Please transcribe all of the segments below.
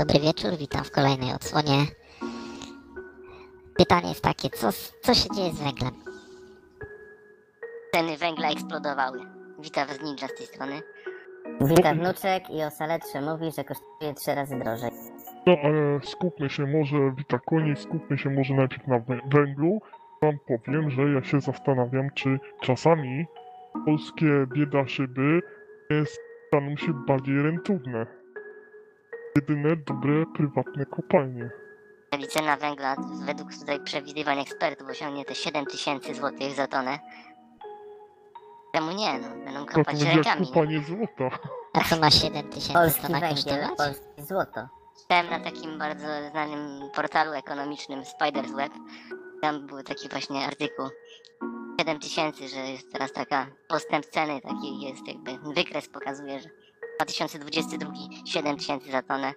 Dobry wieczór, witam w kolejnej odsłonie. Pytanie jest takie, co, co się dzieje z węglem? Ceny węgla eksplodowały. Witam was Ninja z tej strony. Wita wnuczek i o saletrze mówi, że kosztuje trzy razy drożej. No ale skupmy się może, Wita Koni, skupmy się może najpierw na wę- węglu. Wam powiem, że ja się zastanawiam, czy czasami polskie bieda szyby nie staną się bardziej rentowne. Jedyne dobre prywatne kopalnie. Czyli cena węgla według tutaj przewidywań ekspertów osiągnie te 7 tysięcy złotych za tonę. Czemu nie? No, będą To, to kopać będzie jak rękami. kopanie złota. A co ma 7 tysięcy Polski to ma węgiel, kosztować? polskie złoto. Czytałem na takim bardzo znanym portalu ekonomicznym Spider's Web. Tam był taki właśnie artykuł. 7 tysięcy, że jest teraz taka postęp ceny, taki jest jakby wykres pokazuje, że 2022 7 tysięcy za tonę.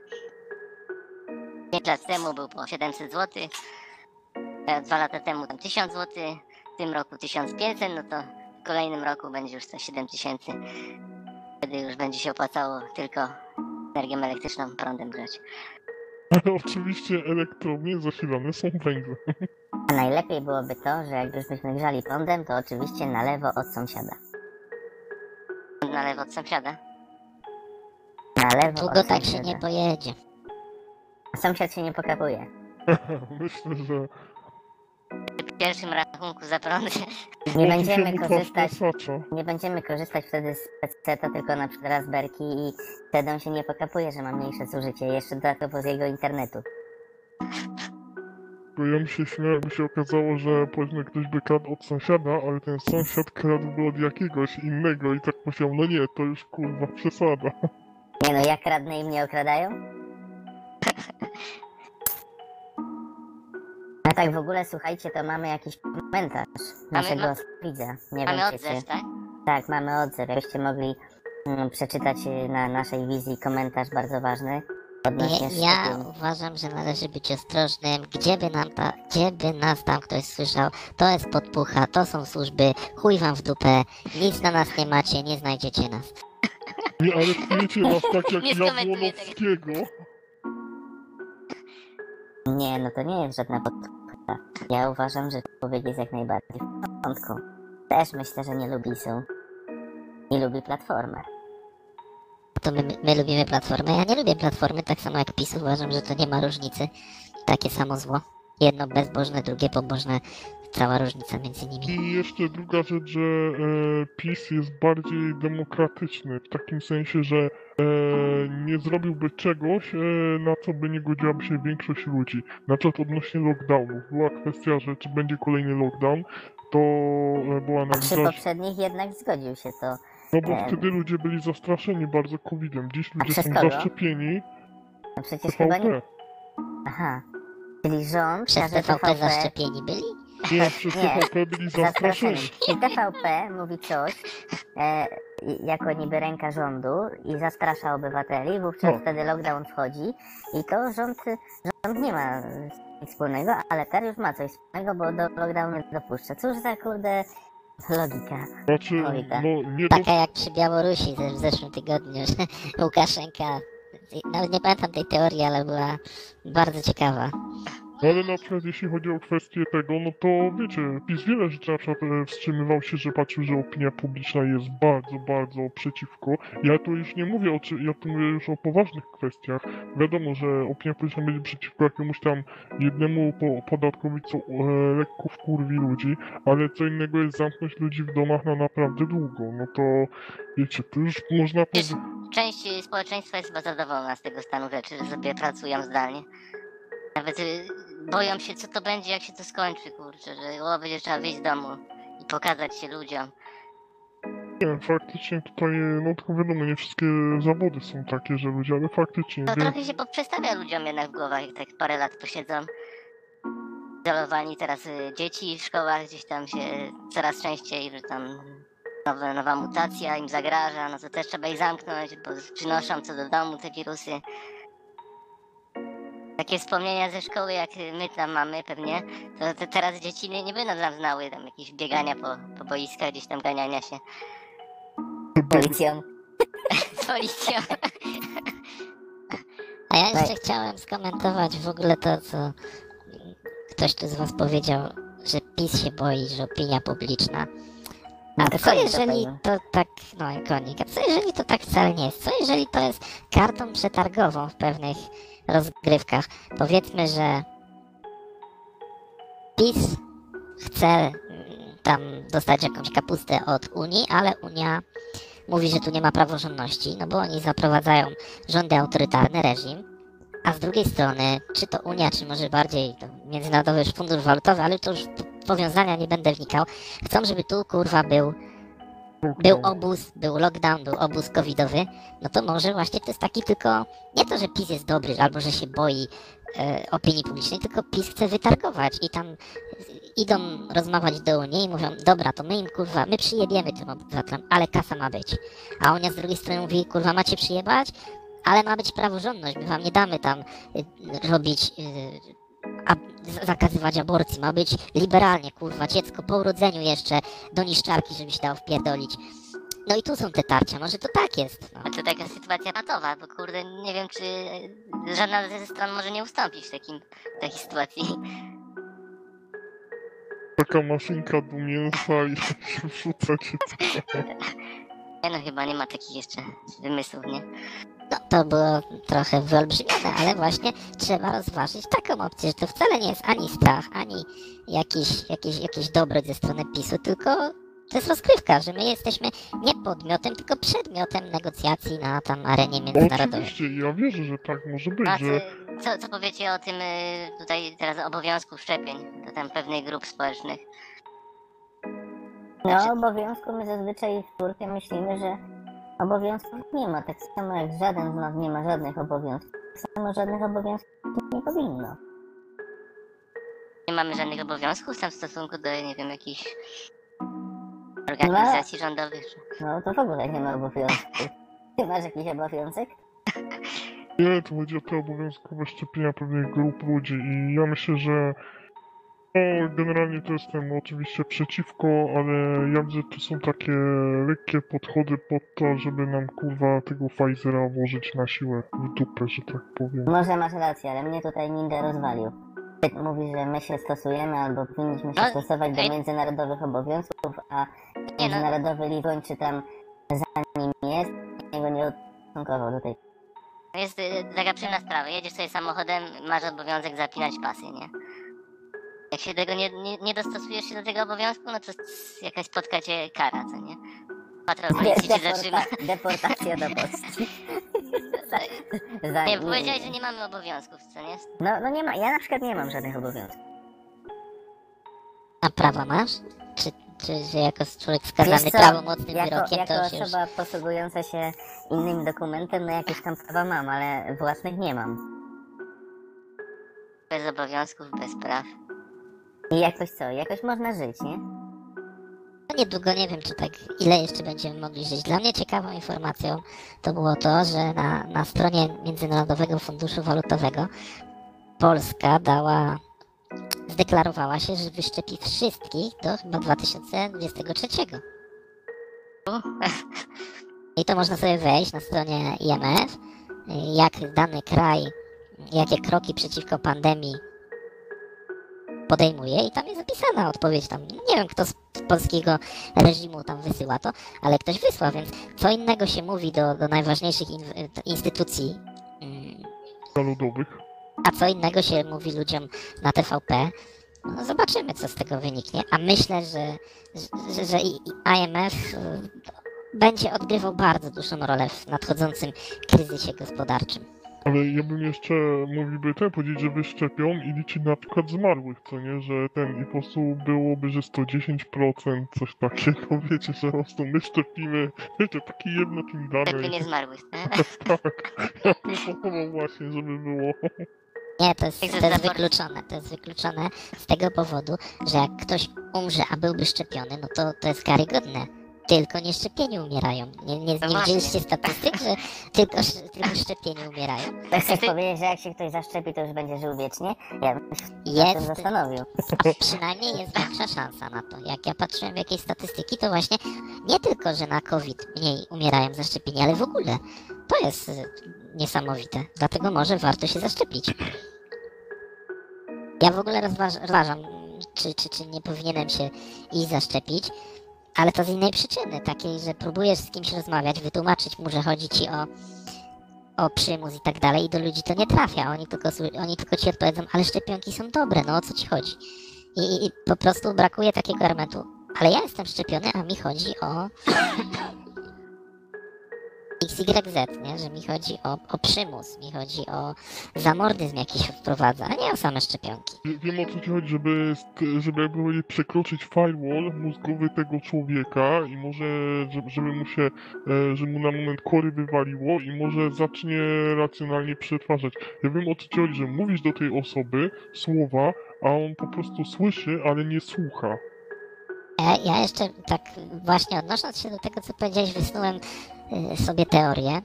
5 lat temu był po 700 zł, dwa lata temu tam 1000 zł, w tym roku 1500, no to w kolejnym roku będzie już to 7 tysięcy. Wtedy już będzie się opłacało tylko energię elektryczną prądem grzać. Ale oczywiście elektrownie zasilane są węglem. A najlepiej byłoby to, że jak już byśmy grzali prądem, to oczywiście na lewo od sąsiada. Na lewo od sąsiada. Na lewo Długo tak się nie pojedzie. Sąsiad się nie pokapuje. Myślę, że W pierwszym rachunku za prąd Nie będziemy korzystać, nie będziemy korzystać wtedy z PC, tylko na przykład Raspberki i wtedy on się nie pokapuje, że ma mniejsze zużycie, jeszcze dodatkowo z jego internetu. Bo ja bym się śmiał, jakby się okazało, że powiedzmy ktoś by kradł od sąsiada, ale ten sąsiad kradłby od jakiegoś innego i tak myślał, no nie, to już kurwa przesada. Nie no, jak kradnę i mnie okradają? A tak w ogóle, słuchajcie, to mamy jakiś komentarz Mamy naszego od- widza. Nie mamy wiem, czy odzew, się... tak? Tak, mamy odzew. Jakbyście mogli mm, przeczytać y, na naszej wizji komentarz bardzo ważny odnośnie Nie, ja szczepień. uważam, że należy być ostrożnym. Gdzie by, nam ta, gdzie by nas tam ktoś słyszał, to jest podpucha, to są służby, chuj wam w dupę, nic na nas nie macie, nie znajdziecie nas. Nie aresztujecie nas tak jak Nie skomentuję tego. Jabłonowskiego. Nie, no to nie jest żadna podpucha. Ja uważam, że człowiek jest jak najbardziej w porządku. Też myślę, że nie lubi są. I lubi platformę. To my, my lubimy platformę, ja nie lubię platformy, tak samo jak PiS, uważam, że to nie ma różnicy. Takie samo zło. Jedno bezbożne, drugie pobożne, cała różnica między nimi. I jeszcze druga rzecz, że e, PiS jest bardziej demokratyczny, w takim sensie, że e, nie zrobiłby czegoś, e, na co by nie godziłaby się większość ludzi. Na przykład odnośnie lockdownu. Była kwestia, że czy będzie kolejny lockdown, to e, była A przy analiza, poprzednich jednak zgodził się to. no bo em. wtedy ludzie byli zastraszeni bardzo COVID-em. Dziś ludzie są kogo? zaszczepieni No przecież chyba nie... Aha. Czyli rząd Przez TVP TVP... zaszczepieni byli? Nie. TVP byli zastraszeni. I TVP mówi coś, e, jako niby ręka rządu i zastrasza obywateli, wówczas No. wtedy lockdown wchodzi i to rząd, rząd nie ma nic wspólnego, ale teraz już ma coś wspólnego, bo do lockdownu nie dopuszcza. Cóż za kurde logika. Znaczy, tak. no nie do Taka jak przy Białorusi ze- w zeszłym tygodniu, że Łukaszenka, nawet nie pamiętam tej teorii, ale była bardzo ciekawa. Ale na przykład jeśli chodzi o kwestię tego, no to wiecie, PiS wiele rzeczy na przykład e, wstrzymywał się, że patrzył, że opinia publiczna jest bardzo, bardzo przeciwko. Ja tu już nie mówię o czy, ja tu mówię już o poważnych kwestiach. Wiadomo, że opinia publiczna będzie przeciwko jakiemuś tam jednemu po, podatkowi, co e, lekko wkurwi ludzi, ale co innego jest zamknąć ludzi w domach na naprawdę długo. No to wiecie, to już można powiedzieć. część społeczeństwa jest chyba zadowolona z tego stanu rzeczy, że sobie pracują zdalnie. Nawet y, boją się, co to będzie, jak się to skończy, kurczę, że o, będzie trzeba wyjść z domu i pokazać się ludziom. Nie, faktycznie tutaj, no tylko wiadomo, nie wszystkie zawody są takie, że ludzie, ale faktycznie, To wiem, trochę się poprzestawia ludziom jednak w głowach, jak tak parę lat posiedzą. Izolowani teraz y, dzieci w szkołach gdzieś tam się coraz częściej, że tam nowe, nowa mutacja im zagraża, no to też trzeba ich zamknąć, bo przynoszą co do domu te wirusy. Takie wspomnienia ze szkoły, jak my tam mamy pewnie, to, to teraz dzieci nie, nie będą nam znały tam jakieś biegania po, po boiskach, gdzieś tam ganiania się Policją. z policją. A ja jeszcze Daj. chciałem skomentować w ogóle to, co ktoś tu z was powiedział, że PiS się boi, że opinia publiczna. No A to co jeżeli to tak, no konik, a co jeżeli to tak wcale nie jest? Co jeżeli to jest kartą przetargową w pewnych rozgrywkach? Powiedzmy, że PiS chce mm, tam dostać jakąś kapustę od Unii, ale Unia mówi, że tu nie ma praworządności, no bo oni zaprowadzają rządy autorytarny reżim, a z drugiej strony, czy to Unia, czy może bardziej Międzynarodowy Fundusz Walutowy, ale to już powiązania nie będę wnikał, chcą, żeby tu kurwa był, był obóz, był lockdown, był obóz covidowy, no to może właśnie to jest taki tylko, nie to, że PiS jest dobry, albo że się boi e, opinii publicznej, tylko PiS chce wytargować i tam idą rozmawiać do Unii i mówią, dobra, to my im kurwa, my przyjebiemy tym obywatelom, ale kasa ma być. A Unia z drugiej strony mówi, kurwa, macie przyjebać, ale ma być praworządność, my wam nie damy tam y, robić, y, a, zakazywać aborcji, ma być liberalnie, kurwa, dziecko po urodzeniu jeszcze do niszczarki, żeby się dało wpierdolić. No i tu są te tarcia, może to tak jest. No. A to taka sytuacja patowa, bo kurde, nie wiem, czy żadna ze stron może nie ustąpić w takim, w takiej sytuacji. Taka maszynka do mięsa i się wrzuca dziecko. Nie no, chyba nie ma takich jeszcze wymysłów, nie? No, to było trochę wyolbrzymione, ale właśnie trzeba rozważyć taką opcję, że to wcale nie jest ani strach, ani jakiś, jakiś, jakiś dobroć ze strony PiSu, tylko to jest rozgrywka, że my jesteśmy nie podmiotem, tylko przedmiotem negocjacji na tam arenie międzynarodowej. Oczywiście, ja wierzę, że tak może być, A że co, co, powiecie o tym y, tutaj teraz obowiązku szczepień do tam pewnych grup społecznych? No, obowiązku my zazwyczaj w czwórkę myślimy, że obowiązków nie ma, tak samo jak żaden z nas nie ma żadnych obowiązków. Tak samo żadnych obowiązków nie powinno. Nie mamy żadnych obowiązków tam w stosunku do, nie wiem, jakichś organizacji rządowych. czy- No to w ogóle nie ma obowiązku. Ty masz jakiś obowiązek? nie, to chodzi o te obowiązkowe szczepienia pewnych grup ludzi i ja myślę, że no, generalnie to jestem oczywiście przeciwko, ale ja widzę, to są takie lekkie podchody pod to, żeby nam kurwa tego Pfizera włożyć na siłę w dupę, że tak powiem. Może masz rację, ale mnie tutaj Ninja rozwalił. Ty mówisz, że my się stosujemy albo powinniśmy się No, stosować do ej. międzynarodowych obowiązków, a Nie no, międzynarodowy Litoń czy tam za nim jest, jego nie odstąkował do tej to jest y, taka przyjemna sprawa. Jedziesz sobie samochodem, masz obowiązek zapinać pasy, nie? Jak się tego nie, nie, nie dostosujesz się do tego obowiązku, no to jakaś spotka cię kara, co nie? Patrol policji cię zatrzyma. Deporta- deportacja do Polski. Za- Nie, powiedziałeś, że nie mamy obowiązków, co nie? No, no nie ma, ja na przykład nie mam żadnych obowiązków. A prawa masz? Czy, czy że jako człowiek skazany Wiesz co, prawomocnym jako, wyrokiem, jako to się już... osoba posługująca się innym dokumentem, no jakieś tam prawa mam, ale własnych nie mam. Bez obowiązków, bez praw. I jakoś co, jakoś można żyć, nie? No niedługo nie wiem, czy tak ile jeszcze będziemy mogli żyć. Dla mnie ciekawą informacją to było to, że na, na stronie Międzynarodowego Funduszu Walutowego Polska dała, zdeklarowała się, że wyszczepi wszystkich do chyba 2023. I to można sobie wejść na stronie IMF, jak dany kraj, jakie kroki przeciwko pandemii podejmuje i tam jest zapisana odpowiedź tam. Nie wiem, kto z polskiego reżimu tam wysyła to, ale ktoś wysłał, więc co innego się mówi do, do najważniejszych in, instytucji, mm, Ludowych. a co innego się mówi ludziom na TVP. No, zobaczymy, co z tego wyniknie. A myślę, że, że, że IMF y, będzie odgrywał bardzo dużą rolę w nadchodzącym kryzysie gospodarczym. Ale ja bym jeszcze mogliby ten powiedzieć, że wyszczepią i liczyć na przykład zmarłych, co nie, że ten i po prostu byłoby, że 110%, coś takiego, wiecie, że po prostu my szczepimy, wiecie, taki jednokim Szczepienie danym. zmarłych. nie? tak, ja bym proponował właśnie, żeby było. Nie, to jest, to jest wykluczone. To jest wykluczone z tego powodu, że jak ktoś umrze, a byłby szczepiony, no to to jest karygodne. Tylko nieszczepieni umierają. Nie, nie, No nie widzieliście statystyk, że tylko, tylko szczepieni umierają? To chcesz powiedzieć, że jak się ktoś zaszczepi, to już będzie żył wiecznie? Ja bym się tym Jest, zastanowił. przynajmniej jest większa szansa na to. Jak ja patrzyłem w jakieś statystyki, to właśnie nie tylko, że na COVID mniej umierają zaszczepieni, ale w ogóle. To jest y, niesamowite. Dlatego może warto się zaszczepić. Ja w ogóle rozważ, rozważam, czy, czy, czy nie powinienem się iść zaszczepić, ale to z innej przyczyny, takiej, że próbujesz z kimś rozmawiać, wytłumaczyć mu, że chodzi ci o, o przymus i tak dalej i do ludzi to nie trafia. Oni tylko, oni tylko ci odpowiedzą, ale szczepionki są dobre, no o co ci chodzi? I, i, i po prostu brakuje takiego argumentu, ale ja jestem szczepiony, a mi chodzi o XYZ, nie? Że mi chodzi o, o przymus, mi chodzi o zamordyzm jakiś wprowadza, a nie o same szczepionki. Wie- Wiem o co ci chodzi, żeby, żeby jakby powiedzieć, przekroczyć firewall mózgowy tego człowieka i może, żeby, mu się, e, żeby mu na moment kory wywaliło i może zacznie racjonalnie przetwarzać. Ja wiem o co ci chodzi, że mówisz do tej osoby słowa, a on po prostu słyszy, ale nie słucha. Ja, ja jeszcze tak właśnie odnosząc się do tego, co powiedziałeś, wysnułem y, sobie teorię,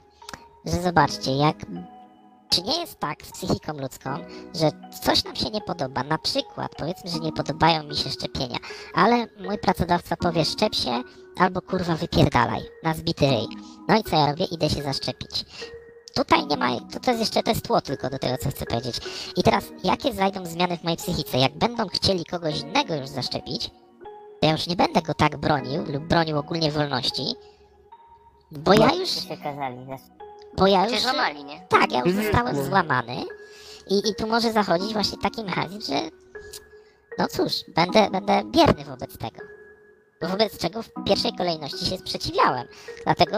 że zobaczcie, jak czy nie jest tak z psychiką ludzką, że coś nam się nie podoba, na przykład powiedzmy, że nie podobają mi się szczepienia, ale mój pracodawca powie szczep się albo kurwa wypierdalaj na zbity ryj. No i co ja robię? Idę się zaszczepić. Tutaj nie ma, to, to jest jeszcze, to jest tło tylko do tego, co chcę powiedzieć. I teraz, jakie zajdą zmiany w mojej psychice? Jak będą chcieli kogoś innego już zaszczepić, to ja już nie będę go tak bronił lub bronił ogólnie wolności, bo ja już, się kazali bo ja już, złamali, nie? tak, ja już Nie zostałem złamany i, i tu może zachodzić właśnie taki mechanizm, że no cóż, będę, będę bierny wobec tego. Wobec czego w pierwszej kolejności się sprzeciwiałem. Dlatego,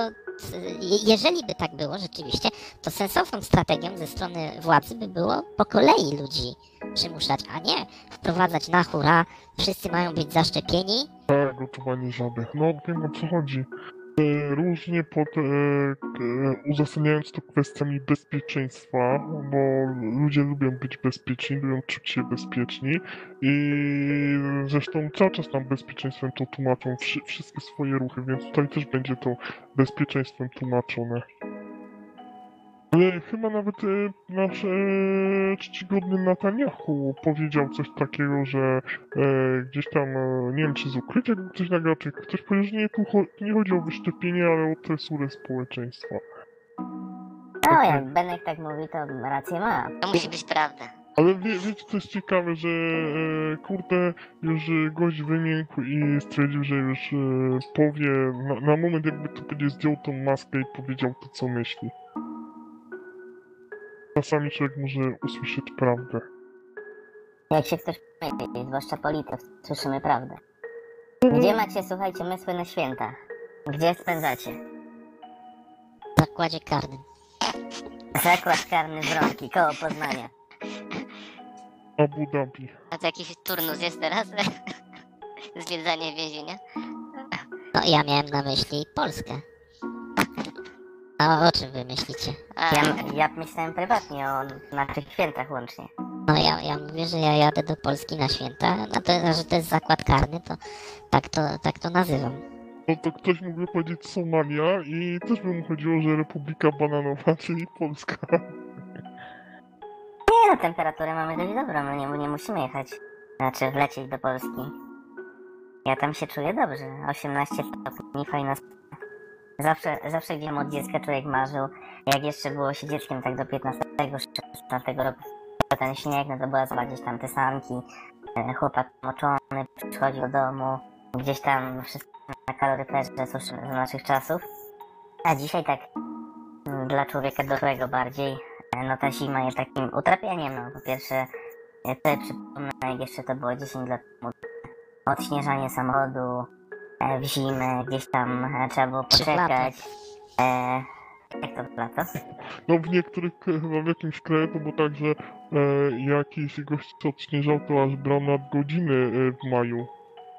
je- jeżeli by tak było rzeczywiście, to sensowną strategią ze strony władzy by było po kolei ludzi przymuszać, a nie wprowadzać na hura, wszyscy mają być zaszczepieni, Tak, gotowanie żaby. No wiem o co chodzi. E, Różnie pod, e, e, uzasadniając to kwestiami bezpieczeństwa, bo ludzie lubią być bezpieczni, lubią czuć się bezpieczni i zresztą cały czas nam bezpieczeństwem to tłumaczą wszy, wszystkie swoje ruchy, więc tutaj też będzie to bezpieczeństwem tłumaczone. Ale chyba nawet e, nasz e, czcigodny Netanyahu powiedział coś takiego, że e, gdzieś tam, e, nie wiem czy z ukrycia coś nagrał, czy ktoś powiedział, że nie, tu cho- nie chodzi o wyszczepienie, ale o tresurę społeczeństwa. No, jak Benek tak mówi, to rację ma. To musi być prawda. Ale wie, wiecie co jest ciekawe, że e, kurde, już gość wymiękł i stwierdził, że już e, powie, na, na moment jakby to będzie zdjął tą maskę i powiedział to co myśli. Czasami człowiek może usłyszeć prawdę. Jak się ktoś myli, zwłaszcza polityk, słyszymy prawdę. Gdzie macie, słuchajcie, mysły na święta? Gdzie spędzacie? w zakładzie karnym. Zakład karny Wronki, koło Poznania. Abu Dhabi. A to jakiś turnus jest teraz? Zwiedzanie więzienia? No ja miałem na myśli Polskę. A o czym wy myślicie? A, Ja, ja myślałem prywatnie o naszych świętach łącznie. No ja, ja mówię, że ja jadę do Polski na święta, no to, że to jest zakład karny, to tak to, tak to nazywam. No to ktoś mógłby powiedzieć Somalia i też by mu chodziło, że Republika Bananowa, czyli Polska. Nie no, temperaturę mamy dość dobrą, no nie, nie musimy jechać, znaczy wlecieć do Polski. Ja tam się czuję dobrze, 18 stopni, fajna sp- Zawsze, zawsze gdzieś od dziecka człowiek marzył, jak jeszcze było się dzieckiem tak do 15-16 roku, ten śnieg, no to była zabawa gdzieś tam te sanki, e, chłopak moczony przychodził do domu, gdzieś tam wszystko na kaloryferze z naszych czasów. A dzisiaj tak mm, dla człowieka dorosłego bardziej E, No ta zima jest takim utrapieniem, no po pierwsze, ja sobie przypomnę, jak jeszcze to było 10 lat temu, odśnieżanie samochodu e, w zimę, gdzieś tam e, trzeba było poczekać. E, jak to lato? No w niektórych, chyba w jakimś kraju to było tak, że e, jakiś gość co odśnieżał, to aż brał nadgodziny e, w maju.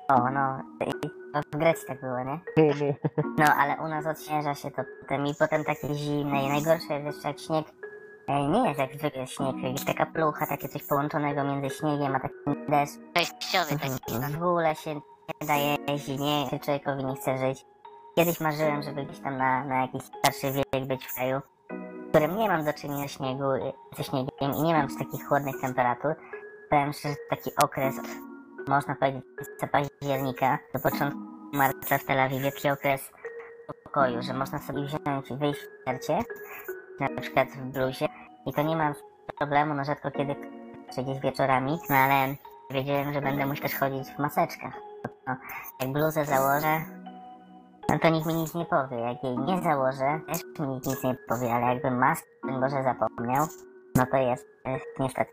O, no, i to w Grecji tak było, nie? No, no. No, ale u nas odśnieża się to potem i potem takie zimne i najgorsze jest jeszcze jak śnieg e, nie jest jak zwykle śnieg, jest taka plucha, takie coś połączonego między śniegiem a takim deszcz. przejściowy taki. W ogóle się nie da jeździć, nie, czy człowiekowi nie chce żyć. Kiedyś marzyłem, żeby gdzieś tam na, na jakiś starszy wiek być w kraju, w którym nie mam do czynienia śniegu, ze śniegiem i nie mam takich chłodnych temperatur. Powiem szczerze, taki okres, można powiedzieć, z października do początku marca w Tel Awiwie, taki okres pokoju, że można sobie wziąć i wyjść w starcie, na przykład w bluzie i to nie mam problemu, no rzadko kiedy gdzieś wieczorami, no ale wiedziałem, że będę musiał też chodzić w maseczkach. No, jak bluzę założę, no to nikt mi nic nie powie. Jak jej nie założę, też mi nikt nic nie powie, ale jakbym maskę, Boże, zapomniał, no to jest e, niestety.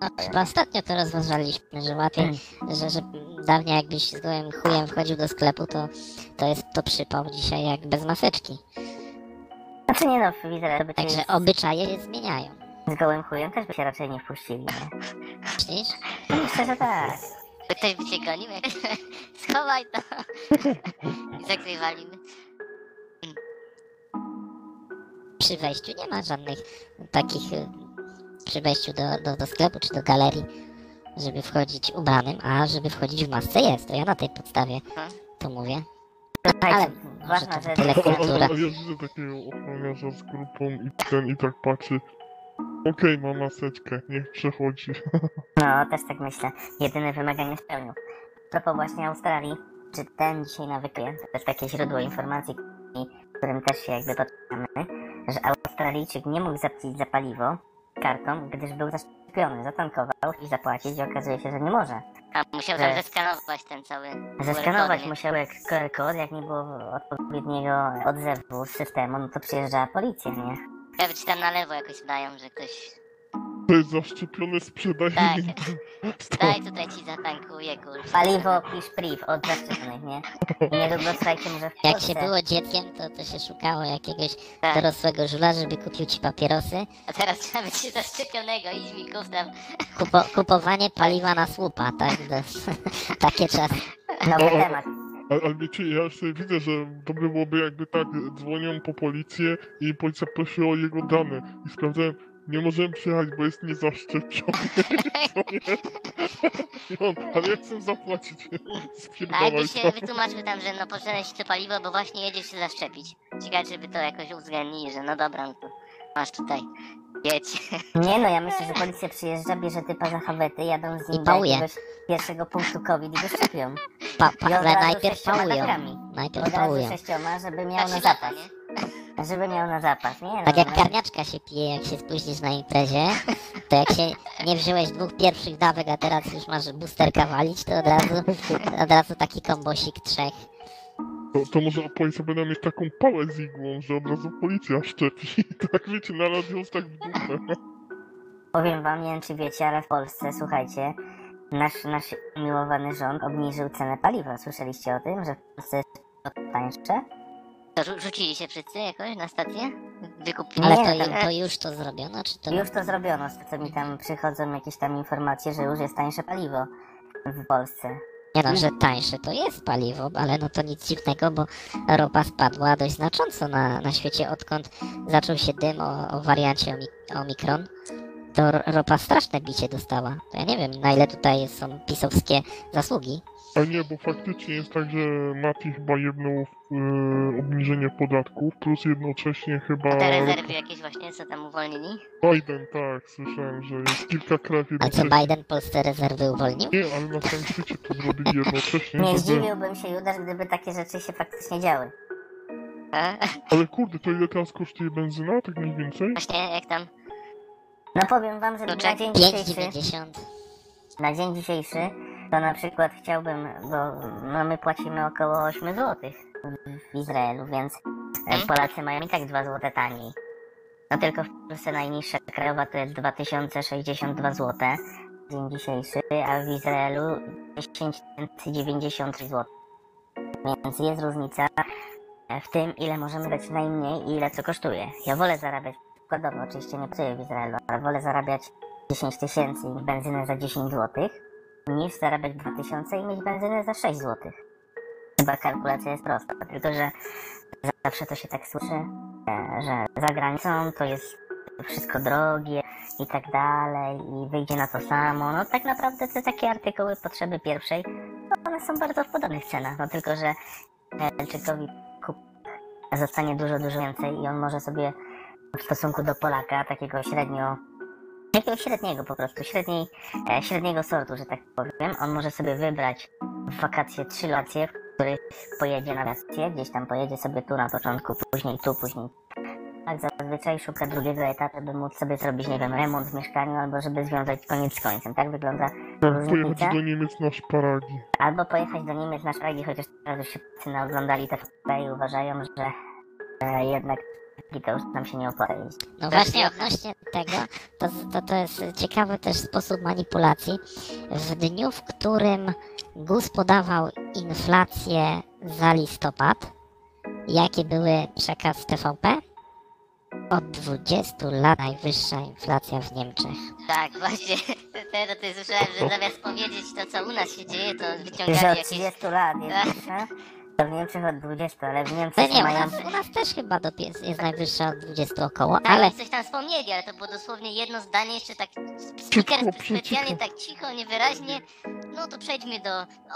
No, chyba ostatnio to rozważaliśmy, że łatwiej, że, że dawniej jakbyś z gołym chujem wchodził do sklepu, to, to jest to przypał dzisiaj jak bez maseczki. Znaczy nie no, widzę, to by Także cię obyczaje się zmieniają. z gołym chujem też by się raczej nie wpuścili, nie? Myślisz? Myślę, że tak. By ktoś by cię gonił, jak schowaj to. I. Przy wejściu nie ma żadnych takich, y, przy wejściu do, do, do sklepu czy do galerii, żeby wchodzić ubranym, a żeby wchodzić w masce jest. To ja na tej podstawie Mhm. to mówię. Ale może ważna to rzecz. tyle Ale, ale, kultura. ale ja widzę takiego ochroniarza z grupą i ten i tak patrzy. Okej, ma maseczkę, niech przechodzi. No, też tak myślę. Jedyne wymaganie spełnił. A propos właśnie Australii, czytałem dzisiaj na to też takie źródło informacji, którym też się jakby poczytamy, że Australijczyk nie mógł zapłacić za paliwo kartą, gdyż był zaszczepiony, zatankował i zapłacić i okazuje się, że nie może. A musiał Że- zeskanować ten cały Zeskanować QR musiał jak QR kod, jak nie było odpowiedniego odzewu z systemu, no to przyjeżdżała policja, nie? Nawet ci tam na lewo jakoś dają, że ktoś... To jest zaszczepiony, sprzedaje Tak. mi. Daj tutaj ci zatankuję, kurwa. Paliwo pisz priv od zaszczepionych, nie? I niedługo słuchajcie, może w Jak Polsce... się było dzieckiem, to, to się szukało jakiegoś Tak. dorosłego żula, żeby kupił ci papierosy. A teraz trzeba być zaszczepionego i dźwigów tam. Kupo, kupowanie paliwa na słupa, tak? Do, takie czasy. Nowy temat. Ale, ale wiecie, ja sobie widzę, że dobre byłoby jakby tak, dzwonią po policję i policja prosi o jego dane. I sprawdzałem, nie możemy przyjechać, bo jest niezaszczepiony. On, ale ja chcę zapłacić. A Spierdalaj jakby się to. wytłumaczył tam, że no poszedłeś to paliwo, bo właśnie jedziesz się zaszczepić. Ciekawe, czy by to jakoś uwzględnili, że no dobra, no to masz tutaj. Jedź. Nie no, ja myślę, że policja przyjeżdża, bierze typa za hawety, jadą z nim I do pałuje. jakiegoś pierwszego punktu COVID i go szczepią. Pa, pa, I od ale razu najpierw sześcioma pałują. Najpierw Od razu pałują. sześcioma, żeby miał Na na lata, zapas. Żeby miał na zapas, nie? No, Tak jak no. karniaczka się pije, jak się spóźnisz na imprezie, to jak się nie wziąłeś dwóch pierwszych dawek, a teraz już masz boosterka walić, to od razu, od razu taki kombosik trzech. To, to może policja będą mieć taką pałę z igłą, że od razu policja szczepi. Tak wiecie, na radio tak w dupę. Powiem wam, nie wiem czy wiecie, ale w Polsce, słuchajcie, nasz, nasz umiłowany rząd obniżył cenę paliwa. Słyszeliście o tym, że w Polsce jest to tańsze? To rzu- rzucili się wszyscy jakoś na stację? Wykupili? Ale to, to już to zrobiono, czy to... Już to zrobiono, z co mi tam przychodzą jakieś tam informacje, że już jest tańsze paliwo w Polsce. Nie no, że tańsze to jest paliwo, ale no to nic dziwnego, bo ropa spadła dość znacząco na, na świecie, odkąd zaczął się dym o, o wariancie omi- Omikron. To ro- ropa straszne bicie dostała. To ja nie wiem, na ile tutaj są pisowskie zasługi. A nie, bo faktycznie jest tak, że Mati chyba jedną e, obniżenie podatków, plus jednocześnie chyba A te rezerwy jakieś właśnie, co tam uwolnili? Biden, tak, słyszałem, że jest kilka krajów A co. Biden Polsce rezerwy uwolnił? Nie, ale na całym świecie to zrobili jednocześnie, Nie żeby... zdziwiłbym się, Judasz, gdyby takie rzeczy się faktycznie działy. A? Ale kurde, to ile teraz kosztuje benzyna, tak mniej więcej? Właśnie, jak tam? No powiem wam, że Kluczek? na dzień dzisiejszy, 5,90. na dzień dzisiejszy, to na przykład chciałbym, bo no my płacimy około 8 zł w Izraelu, więc e, Polacy mają i tak 2 zł taniej. No tylko w Polsce najniższa krajowa to jest 2062 zł dzień dzisiejszy, a w Izraelu 10 093 zł. Więc jest różnica w tym, ile możemy dać najmniej i ile co kosztuje. Ja wolę zarabiać, przykładowo oczywiście nie pracuję w Izraelu, ale wolę zarabiać 10 tysięcy i benzynę za 10 zł, niż zarabiać 2000 i mieć benzynę za 6 zł. Chyba kalkulacja jest prosta, tylko że zawsze to się tak słyszy, że za granicą to jest wszystko drogie i tak dalej i wyjdzie na to samo. No tak naprawdę te takie artykuły potrzeby pierwszej, no one są bardzo w podobnych cenach, no tylko że Elczykowi kup zostanie dużo, dużo więcej i on może sobie w stosunku do Polaka, takiego średnio Jakiegoś średniego po prostu, średniej, e, średniego sortu, że tak powiem. On może sobie wybrać w wakacje trzy lokacje, w których pojedzie na wakacje, gdzieś tam pojedzie sobie tu na początku, później tu, później tak zazwyczaj szuka drugiego etapu, by móc sobie zrobić, nie wiem, remont w mieszkaniu, albo żeby związać koniec z końcem. Tak wygląda Pojechać różnica. do Niemiec na szparagi. Albo pojechać do Niemiec na szlagi, chociaż teraz już się oglądali te i uważają, że e, jednak to już nam się nie opłaca. No właśnie nie. odnośnie tego, to, to, to jest ciekawy też sposób manipulacji. W dniu, w którym GUS podawał inflację za listopad, jaki były przekaz TVP? Od 20 lat najwyższa inflacja w Niemczech. Tak, właśnie. Teraz to słyszałem, że zamiast powiedzieć to, co u nas się dzieje, to Że wyciągali od jakieś... 30 lat jest wyższa, to w Niemczech od 20, ale w No Niemczech nie, u mają... nas, u nas też chyba dopie- jest najwyższa od 20 około, Tak, ale ale... coś tam wspomnieli, ale to było dosłownie jedno zdanie, jeszcze tak speaker specjalnie tak cicho, niewyraźnie. No to przejdźmy do,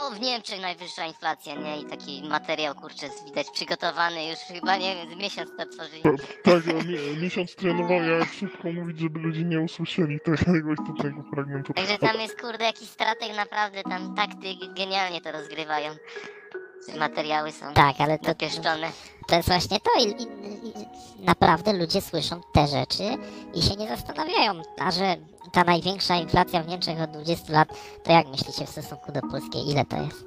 o w Niemczech najwyższa inflacja, nie? I taki materiał, kurczę, widać przygotowany już chyba, nie wiem, z miesiąc to tworzyli. Ta- Tak, ja mi- miesiąc trenował, ja jak szybko mówić, żeby ludzie nie usłyszeli tego istotnego fragmentu. Także tam jest, kurde, jakiś strateg naprawdę, tam takty genialnie to rozgrywają. Materiały są tak, ale to, dopieszczone. To jest właśnie to i, i, i naprawdę ludzie słyszą te rzeczy i się nie zastanawiają, a że ta największa inflacja w Niemczech od 20 lat, to jak myślicie w stosunku do Polskiej, ile to jest?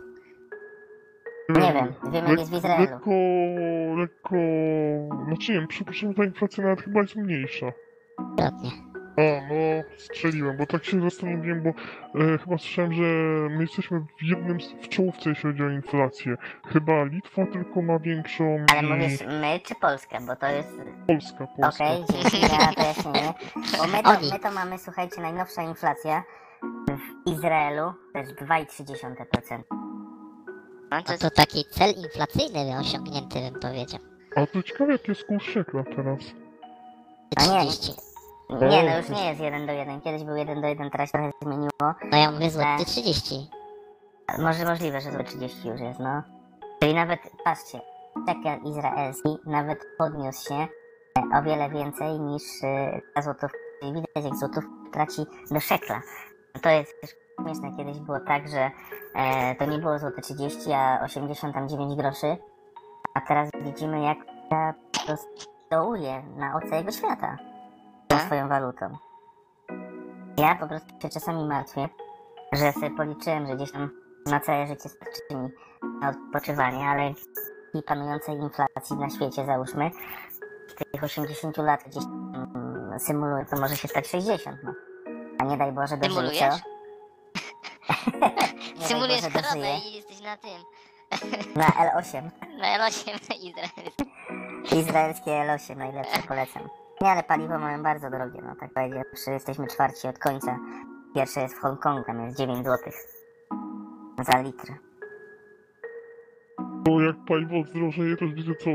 Nie wiem, wiem jak jest w Izraelu. Lekko, lekko... Znaczy nie wiem, przypuszczam, że ta inflacja nawet chyba jest mniejsza. Krotnie. A, no, strzeliłem, bo tak się zastanowiłem, bo e, chyba słyszałem, że my jesteśmy w jednym, z- w czołówce, jeśli chodzi o inflację. Chyba Litwa tylko ma większą Ale i mówisz my czy Polska, bo to jest... Polska, Polska. Okej, dzięki za wyjaśnienie. Bo my to, my to mamy, słuchajcie, najnowsza inflacja w Izraelu to jest 2,3%. No, to No to taki cel inflacyjny osiągnięty, bym powiedział. A to ciekawe, jak jest kurs szekla teraz. A nie. 30. Nie, no już nie jest 1 do 1. Kiedyś był 1 do 1, teraz się trochę zmieniło. No ja mówię złoty Tak. 30. Może możliwe, że to 30 już jest, no. Czyli nawet, patrzcie, shekel izraelski nawet podniósł się e, o wiele więcej niż e, ta złotówka. Czyli widać, jak złotów traci do szekla. To jest też śmieszne. Kiedyś było tak, że e, to nie było złote 30, a 89 groszy. A teraz widzimy, jak prostu dołuje na całego świata swoją walutą. Ja po prostu się czasami martwię, że sobie policzyłem, że gdzieś tam na całe życie starczy mi na odpoczywanie, ale i panującej inflacji na świecie, załóżmy, tych 80 lat gdzieś mm, symuluję, to może się stać 60, no. A nie daj Boże dożyję, Symulujesz? Nie Symulujesz Boże, dożyję. i jesteś na tym. Na L8. Na L8 Izrael. Izraelskie L8 najlepsze, polecam. Nie, ale paliwo mają bardzo drogie, no tak powiedziawszy, jesteśmy czwarci od końca. Pierwsze jest w Hongkongu, tam jest 9 zł. Za litr. Bo jak paliwo zdrożeje, to widzę co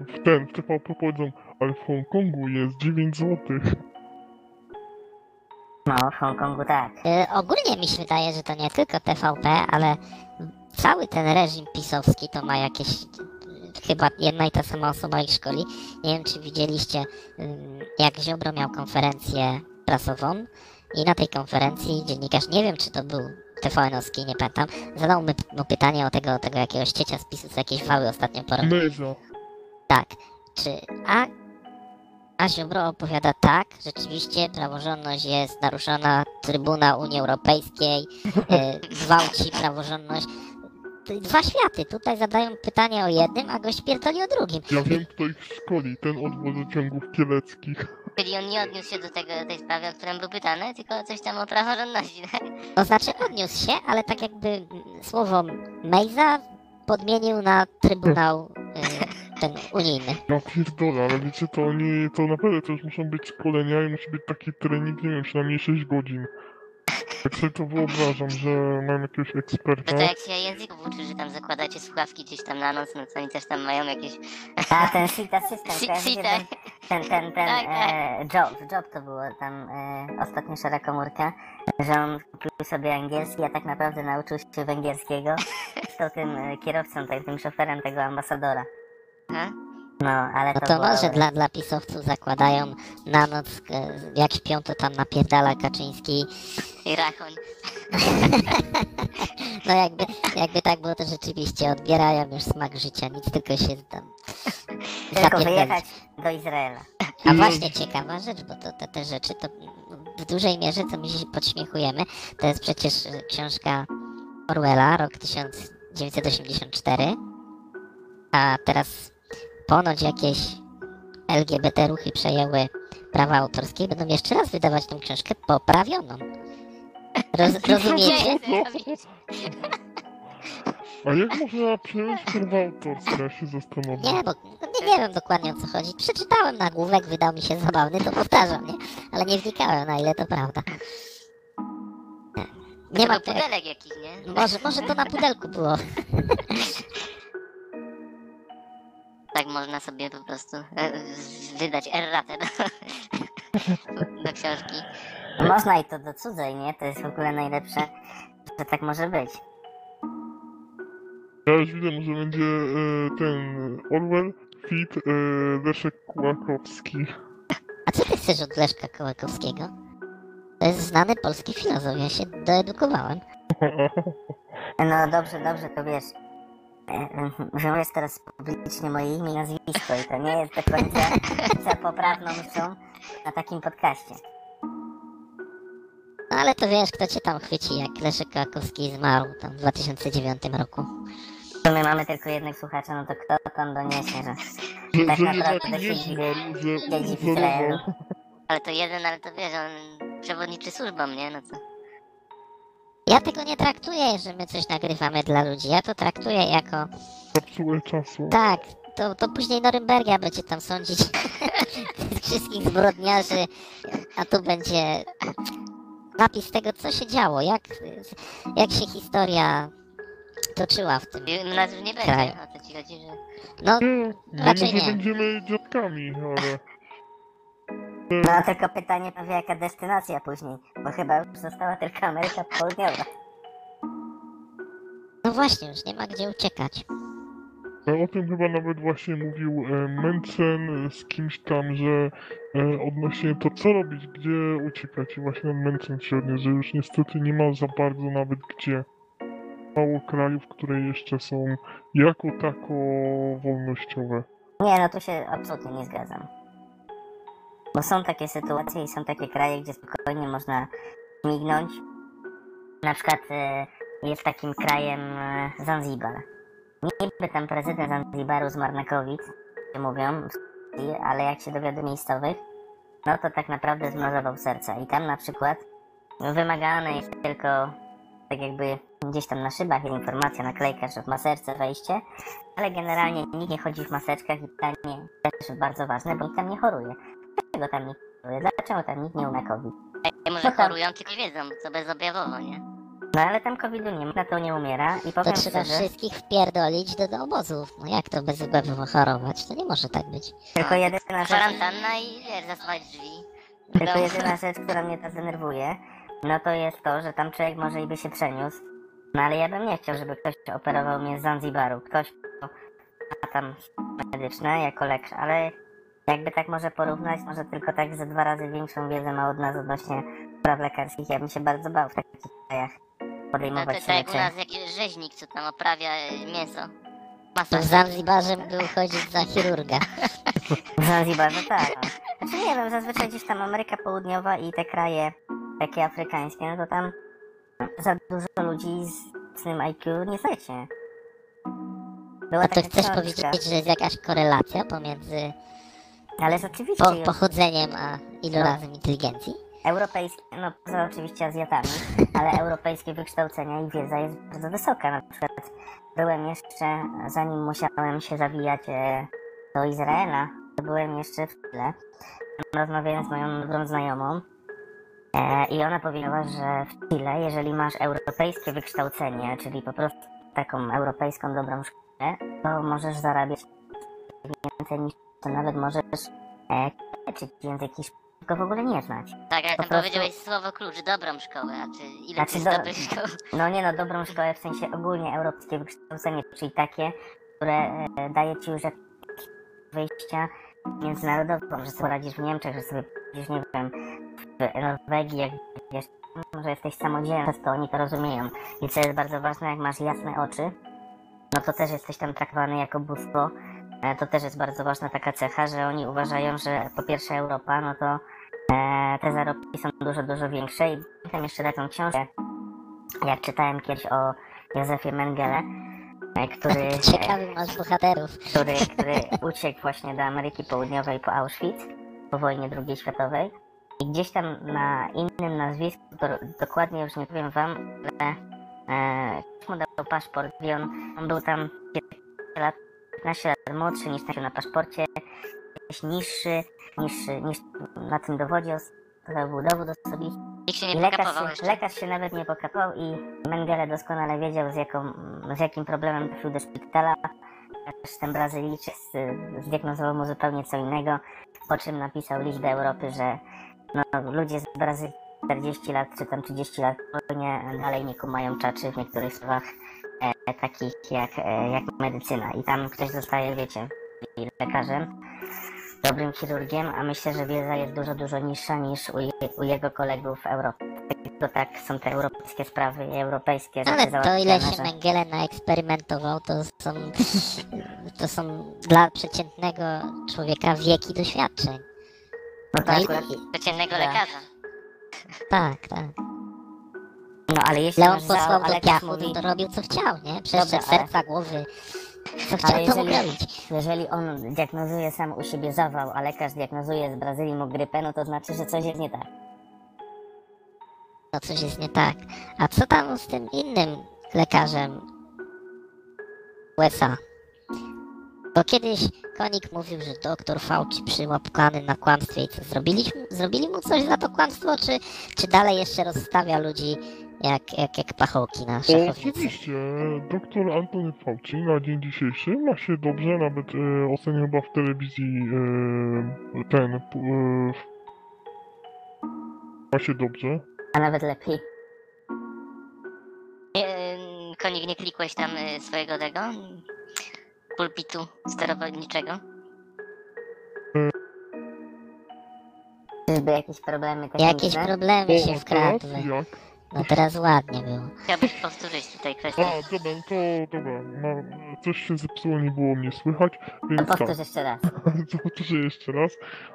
w ten, w TVP powiedzą, ale w Hongkongu jest 9 złotych. No, w Hongkongu tak. Y, ogólnie mi się wydaje, że to nie tylko TVP, ale cały ten reżim pisowski to ma jakieś. Y, Chyba jedna i ta sama osoba ich szkoli. Nie wiem, czy widzieliście, jak Ziobro miał konferencję prasową i na tej konferencji dziennikarz, nie wiem, czy to był TVN-owski, nie pamiętam, zadał mu pytanie o tego, tego jakiegoś ciecia z PiSu, co jakieś wały ostatnio porobił. Tak. Czy a, a Ziobro opowiada tak, rzeczywiście praworządność jest naruszona, Trybuna Unii Europejskiej e, gwałci praworządność. To Dwa światy. Tutaj zadają pytanie o jednym, a gość pierdoli o drugim. Ja wiem, kto ich szkoli, ten od wodociągów kieleckich. Czyli on nie odniósł się do tego, tej sprawy, o którą był pytany, tylko coś tam o praworządności, tak? To znaczy odniósł się, ale tak jakby mm, słowo Mejza podmienił na Trybunał e, ten unijny. Ja pierdolę, ale wiecie, to oni, to naprawdę też muszą być szkolenia i musi być taki trening, nie wiem, przynajmniej 6 godzin. Tak sobie to wyobrażam, że mam jakiegoś No eksperta. to jak się języków uczy, że tam zakładacie słuchawki gdzieś tam na noc, no to oni też tam mają jakieś... A ten Sita System, ten, ten, ten, ten Tak, tak. e, Job, Job to było tam e, ostatnio szara komórka, że on kupił sobie angielski, a tak naprawdę nauczył się węgierskiego. Stał tym e, kierowcą, tak, tym szoferem tego ambasadora. Ha? No, ale No to, to było... może dla, dla pisowców zakładają na noc, e, jak śpią, to tam napierdala Kaczyński. I Rachoń. No jakby, jakby tak było, to rzeczywiście odbierają już smak życia, nic tylko się tam Tylko wyjechać do Izraela. A właśnie ciekawa rzecz, bo to, te, te rzeczy to w dużej mierze, co my się podśmiechujemy, to jest przecież e, książka Orwella, rok 1984, a teraz ponoć jakieś LGBT ruchy przejęły prawa autorskie i będą jeszcze raz wydawać tą książkę poprawioną. Roz, rozumiecie? A jak można przejąć prawa autorskie? Ja się zastanowię. Nie, bo nie, nie wiem dokładnie o co chodzi. Przeczytałem nagłówek, wydał mi się zabawny, to powtarzam, nie? Ale nie wnikałem na ile to prawda. Nie ma pudelek jakiś, nie? Może, może to na pudelku było. Tak można sobie po prostu e, wydać erratę do, do książki. Można i to do cudzej, nie? To jest w ogóle najlepsze, że tak może być. Ja już widzę, może będzie e, ten Orwell, Fit, e, Leszek Kłakowski. A co ty chcesz od Leszka Kołakowskiego? To jest znany polski filozof, ja się doedukowałem. No dobrze, dobrze, to wiesz. E, e, Wymawiasz teraz publicznie moje imię i nazwisko i to nie jest do końca za poprawną myślą na takim podcaście. No ale to wiesz, kto cię tam chwyci, jak Leszek Kołakowski zmarł tam w 2009 roku. To my mamy tylko jednych słuchaczy, no to kto tam doniesie, że Że, Tak że naprawdę siedzi- że siedzi w Izraelu. uzorował. Ale to jeden, ale to wiesz, on przewodniczy służbą, nie? No co? Ja tego nie traktuję, że my coś nagrywamy dla ludzi. Ja to traktuję jako Popsułe czasu. Tak, to, to później Norymbergia będzie tam sądzić wszystkich zbrodniarzy, a tu będzie napis tego, co się działo, jak, jak się historia toczyła w tym. Już nie będzie, Kraju. o co ci chodzi, że... No, Nie, my Raczej może nie. będziemy dziadkami, ale... No tylko pytanie prawie jaka destynacja później, bo chyba już została tylko Ameryka Południowa. no właśnie, już nie ma gdzie uciekać. E, O tym chyba nawet właśnie mówił e, Mencen e, z kimś tam, że e, odnośnie to co robić, gdzie uciekać i właśnie Mencen się odniósł, że już niestety nie ma za bardzo nawet gdzie. Mało krajów, które jeszcze są jako tako wolnościowe. Nie, no tu się absolutnie nie zgadzam. Bo są takie sytuacje i są takie kraje, gdzie spokojnie można mignąć. Na przykład e, jest takim krajem e, Zanzibar. Niby tam prezydent Zanzibaru zmarł na COVID, mówią, ale jak się dowiaduje miejscowych, no to tak naprawdę zmrozował serca. I tam na przykład wymagane jest tylko tak jakby gdzieś tam na szybach jest informacja, naklejka, że ma serce wejście, ale generalnie nikt nie chodzi w maseczkach i pytanie też bardzo ważne, bo nikt tam nie choruje. Dlaczego tam nikt nie choruje? Dlaczego tam nikt nie umie COVID? Ej, może No tak. chorują, tylko wiedzą, co bezobjawowo, nie? No ale tam COVID-u nie ma, na to nie umiera i To powiem trzeba szczerze, wszystkich wpierdolić do, do obozów. No jak to bezobjawowo chorować? To nie może tak być. tylko jedyna rzecz, Kwarantanna i wiesz, zasłać drzwi. tylko No. jedyna rzecz, która mnie to denerwuje, no to jest to, że tam człowiek może i by się przeniósł, no ale ja bym nie chciał, żeby ktoś operował mnie z Zanzibaru. Ktoś, kto ma tam medyczne jako lekarz, ale jakby tak może porównać, może tylko tak ze dwa razy większą wiedzę ma od nas odnośnie spraw lekarskich. Ja bym się bardzo bał w takich krajach To, to, podejmować to się jak u nas jakiś rzeźnik, co tam oprawia e, mięso. To Masa. w Zanzibarze był chodzić za chirurga. W Zanzibarze tak. no. Znaczy nie wiem, zazwyczaj gdzieś tam Ameryka Południowa i te kraje takie afrykańskie, no to tam za dużo ludzi z mocnym IQ nie znajdzie. Była A to chcesz książka, powiedzieć, że jest jakaś korelacja pomiędzy Ale rzeczywiście po, już pochodzeniem a ilorazem inteligencji? europejskie, no poza oczywiście Azjatami, ale europejskie wykształcenia i wiedza jest bardzo wysoka. Na przykład byłem jeszcze, zanim musiałem się zawijać e, do Izraela, to byłem jeszcze w Chile. Rozmawiałem z moją dobrą znajomą e, i ona powiedziała, że w Chile, jeżeli masz europejskie wykształcenie, czyli po prostu taką europejską dobrą szkołę, to możesz zarabiać więcej niż to nawet możesz e, leczyć język hiszpański, tylko w ogóle nie znać. Tak, jak po tam prostu- powiedziałeś słowo klucz, dobrą szkołę, a czy ile Znaczy znaczy, do- dobrych szkoł? No nie no, dobrą szkołę w sensie ogólnie europejskie wykształcenie, czyli takie, które e, daje ci już jakieś wyjścia międzynarodową, że sobie poradzisz w Niemczech, że sobie poradzisz, nie wiem, w Norwegii, jak wiesz, że jesteś samodzielny, to oni to rozumieją. I co jest bardzo ważne, jak masz jasne oczy, no to też jesteś tam traktowany jako bóstwo to też jest bardzo ważna taka cecha, że oni uważają, że po pierwsze Europa, no to e, te zarobki są dużo, dużo większe i pamiętam jeszcze taką książkę, jak czytałem kiedyś o Józefie Mengele, e, który, e, Ciekawy masz bohaterów. który, który uciekł właśnie do Ameryki Południowej po Auschwitz, po wojnie II światowej. I gdzieś tam na innym nazwisku, do, dokładnie już nie powiem wam, ale e, mu dał paszport i on, on był tam 15 lat, 15 lat młodszy niż na paszporcie, jakiś niższy niż, niż na tym dowodzie, to był dowód osobisty. I lekarz się, lekarz się nawet nie pokapał i Mengele doskonale wiedział z, jaką, z jakim problemem trafił do szpitala. Ten Brazylijczyk zdiagnozował mu zupełnie co innego, po czym napisał list do Europy, że no, ludzie z Brazylii 40 lat czy tam 30 lat nie, dalej nie kumają czaczy w niektórych sprawach e, takich jak, e, jak medycyna. I tam ktoś zostaje, wiecie, lekarzem, dobrym chirurgiem, a myślę, że wiedza jest dużo, dużo niższa niż u, je, u jego kolegów w Europie. Tylko tak są te europejskie sprawy i europejskie rzeczy Ale to ile się że- Mengele naeksperymentował, to są, to są dla przeciętnego człowieka wieki doświadczeń. No to No i- akurat, Przeciętnego Tak. lekarza. Tak, tak. No ale jeśli Leon masz posłał do piachu, mówi, to robił co chciał, nie? Przeszedł Dobra, ale- serca, głowy. Co Ale chciał, to mógł jeżeli- robić. jeżeli on diagnozuje sam u siebie zawał, a lekarz diagnozuje z Brazylii mu grypę, no to znaczy, że coś jest nie tak. No coś jest nie tak. A co tam z tym innym lekarzem USA? Bo kiedyś Konik mówił, że doktor Fauci przyłapkany na kłamstwie i co, zrobili, zrobili mu coś za to kłamstwo, czy, czy dalej jeszcze rozstawia ludzi jak, jak, jak pachołki na szachownicy? Oczywiście, doktor Antony Fauci na dzień dzisiejszy ma się dobrze, nawet e, ostatnio chyba w telewizji e, ten e, ma się dobrze. A nawet lepiej. Konik, nie klikłeś tam y, swojego tego pulpitu sterowniczego? Czyżby jakieś problemy techniczne? Jakieś problemy się wkradły. jak? No teraz ładnie było. Chciałbyś powtórzyć tutaj kwestię. A, dobra, no to dobra, ma, coś się zepsuło, nie było mnie słychać, To więc tak. powtórz jeszcze raz. To powtórzę jeszcze raz.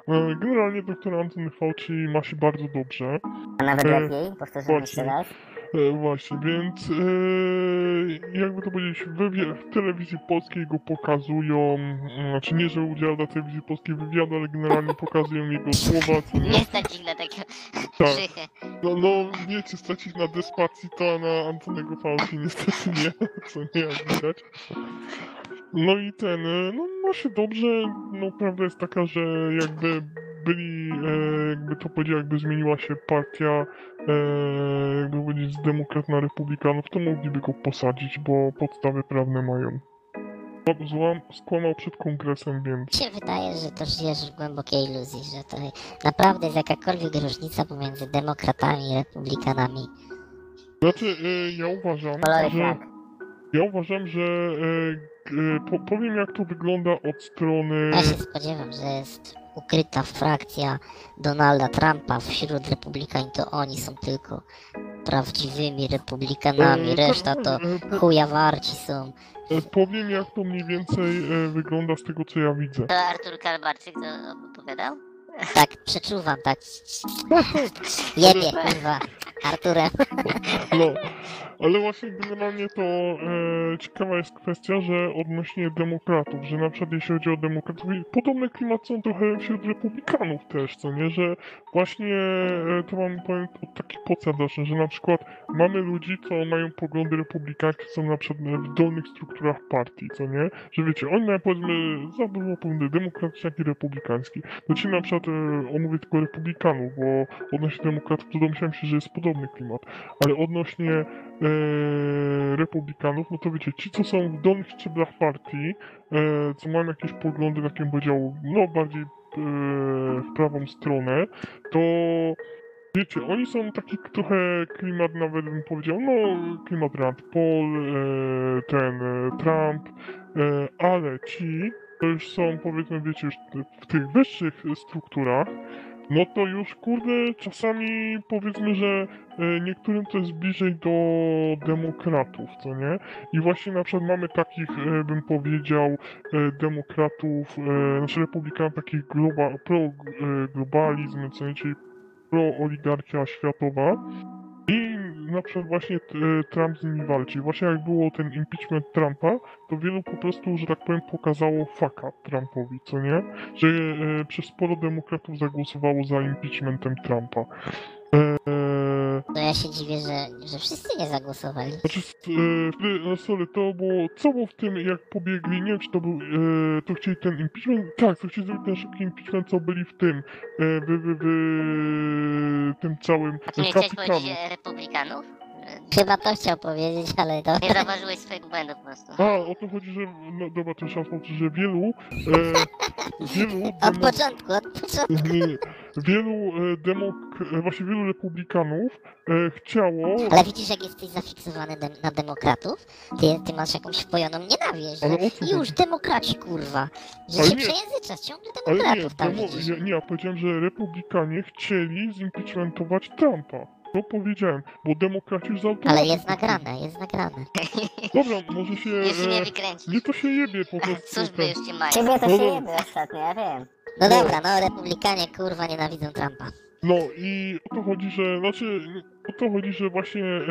E, Generalnie doktor Antony Fauci ma się bardzo dobrze. A nawet E, lepiej, powtórzę jeszcze raz. E, właśnie, więc e, jakby to powiedzieć, w, telewizji polskiej go pokazują, mm, znaczy nie, że udziela na telewizji polskiej wywiadu, ale generalnie pokazują jego słowa, co nie? Stać ich na takie Tak. No, no wiecie, stać ich na Despacito, a na Antonego Fauci niestety nie, co nie jak widać. No i ten, e, no ma się dobrze, no prawda jest taka, że jakby byli, e, jakby to powiedział, jakby zmieniła się partia, e, jakby powiedzieć z demokrat na republikanów, to mogliby go posadzić, bo podstawy prawne mają. Złam, skłamał przed kongresem, więc... Mi się wydaje, że to żyjesz w głębokiej iluzji, że to naprawdę jest jakakolwiek różnica pomiędzy demokratami i republikanami. Znaczy, e, ja uważam, że... Ja uważam, że e, e, po, powiem jak to wygląda od strony. Ja się spodziewam, że jest ukryta frakcja Donalda Trumpa wśród republikań, to oni są tylko prawdziwymi republikanami, e, reszta tak, to e, po- chuja warci są. e, Powiem jak to mniej więcej e, wygląda z tego co ja widzę. To Artur Kalbarczyk to opowiadał? Tak, przeczuwam, tak. Jebie, kurwa, Arturem. No, ale właśnie generalnie to e, ciekawa jest kwestia, że odnośnie demokratów, że na przykład jeśli chodzi o demokratów, podobny klimat są trochę wśród republikanów też, co nie, że właśnie e, to mam powiem od taki podsad zacznę, że na przykład mamy ludzi, co mają poglądy republikańskie, są na przykład w dolnych strukturach partii, co nie, że wiecie, oni mają powiedzmy zarówno poglądy demokratyczne, jak i republikańskie. To ci na przykład e, omówię tylko republikanów, bo odnośnie demokratów to domyślam się, że jest podobny klimat, ale odnośnie e, republikanów, no to wiecie, ci co są w dolnych szczeblach partii, e, co mają jakieś poglądy, jak powiedział, no bardziej e, w prawą stronę, to wiecie, oni są taki trochę klimat nawet bym powiedział, no klimat Rand Paul, e, ten e, Trump, e, ale ci to już są powiedzmy, wiecie, już w tych wyższych strukturach, no to już kurde, czasami powiedzmy, że e, niektórym to jest bliżej do demokratów, co nie? I właśnie na przykład mamy takich, e, bym powiedział, e, demokratów, znaczy republikanów, takich globa, pro globalizm, co nie? Czyli pro oligarchia światowa. Na przykład właśnie e, Trump z nimi walczy. Właśnie jak było ten impeachment Trumpa, to wielu po prostu, że tak powiem, pokazało faka Trumpowi, co nie? Że e, przez sporo demokratów zagłosowało za impeachmentem Trumpa. E, To ja się dziwię, że, że wszyscy nie zagłosowali. znaczy, e, no sorry, to było, co było w tym, jak pobiegli, nie wiem, czy to był, e, to chcieli ten impeachment, tak, to chcieli zrobić ten szybki impeachment, co byli w tym, e, w, w, w tym całym A ty nie chciałeś powiedzieć e, republikanów? Chyba to chciał powiedzieć, ale to... Nie zauważyłeś swojego błędu po prostu. A, o to chodzi, że, no dobra, to raz powtórzę, że wielu, e, wielu, Od początku, od początku. nie, nie, wielu e, demok, e, właśnie wielu republikanów e, chciało, Ale widzisz, jak jesteś zafiksowany dem- na demokratów? Ty, ty masz jakąś wpojoną nienawiść, Ale o co już demokraci, kurwa. Że Ale się nie. przejęzyczasz, ciągle ale nie, demokratów tam demo, widzisz. ja, nie, ja powiedziałem, że republikanie chcieli zimpeachmentować Trumpa. To powiedziałem, bo demokraci już zaautomatycznie... Ale jest nagrane, jest nagrane. Dobra, może się... Już się nie wykręcisz. nie to się jebie po prostu. Służby już cię mają. Ciebie to No się dobra. jebie ostatnio, ja wiem. No No. dobra, no republikanie, kurwa, nienawidzą Trumpa. No i o to chodzi, że znaczy to chodzi, że właśnie e,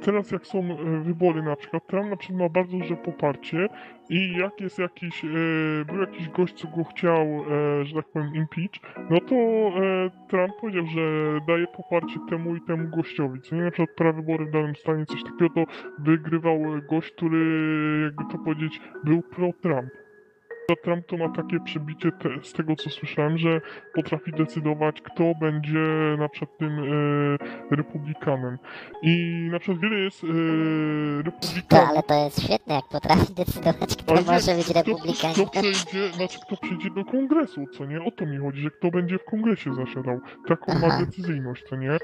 teraz jak są e, wybory na przykład, Trump na przykład ma bardzo duże poparcie i jak jest jakiś, e, był jakiś gość, co go chciał, e, że tak powiem, impeach, no to e, Trump powiedział, że daje poparcie temu i temu gościowi, co nie na przykład prawybory w danym stanie, coś takiego, to wygrywał gość, który, jakby to powiedzieć, był pro-Trump. Trump to ma takie przebicie te, z tego co słyszałem, że potrafi decydować, kto będzie na przykład tym e, republikanem. I na przykład wiele jest e, To, republikanów. ale to jest świetne, jak potrafi decydować, kto Ale może nie, być kto, kto republikaninem. przejdzie, znaczy kto przyjdzie do kongresu, co nie? O to mi chodzi, że kto będzie w kongresie zasiadał. Taką ma Aha. decyzyjność, co nie?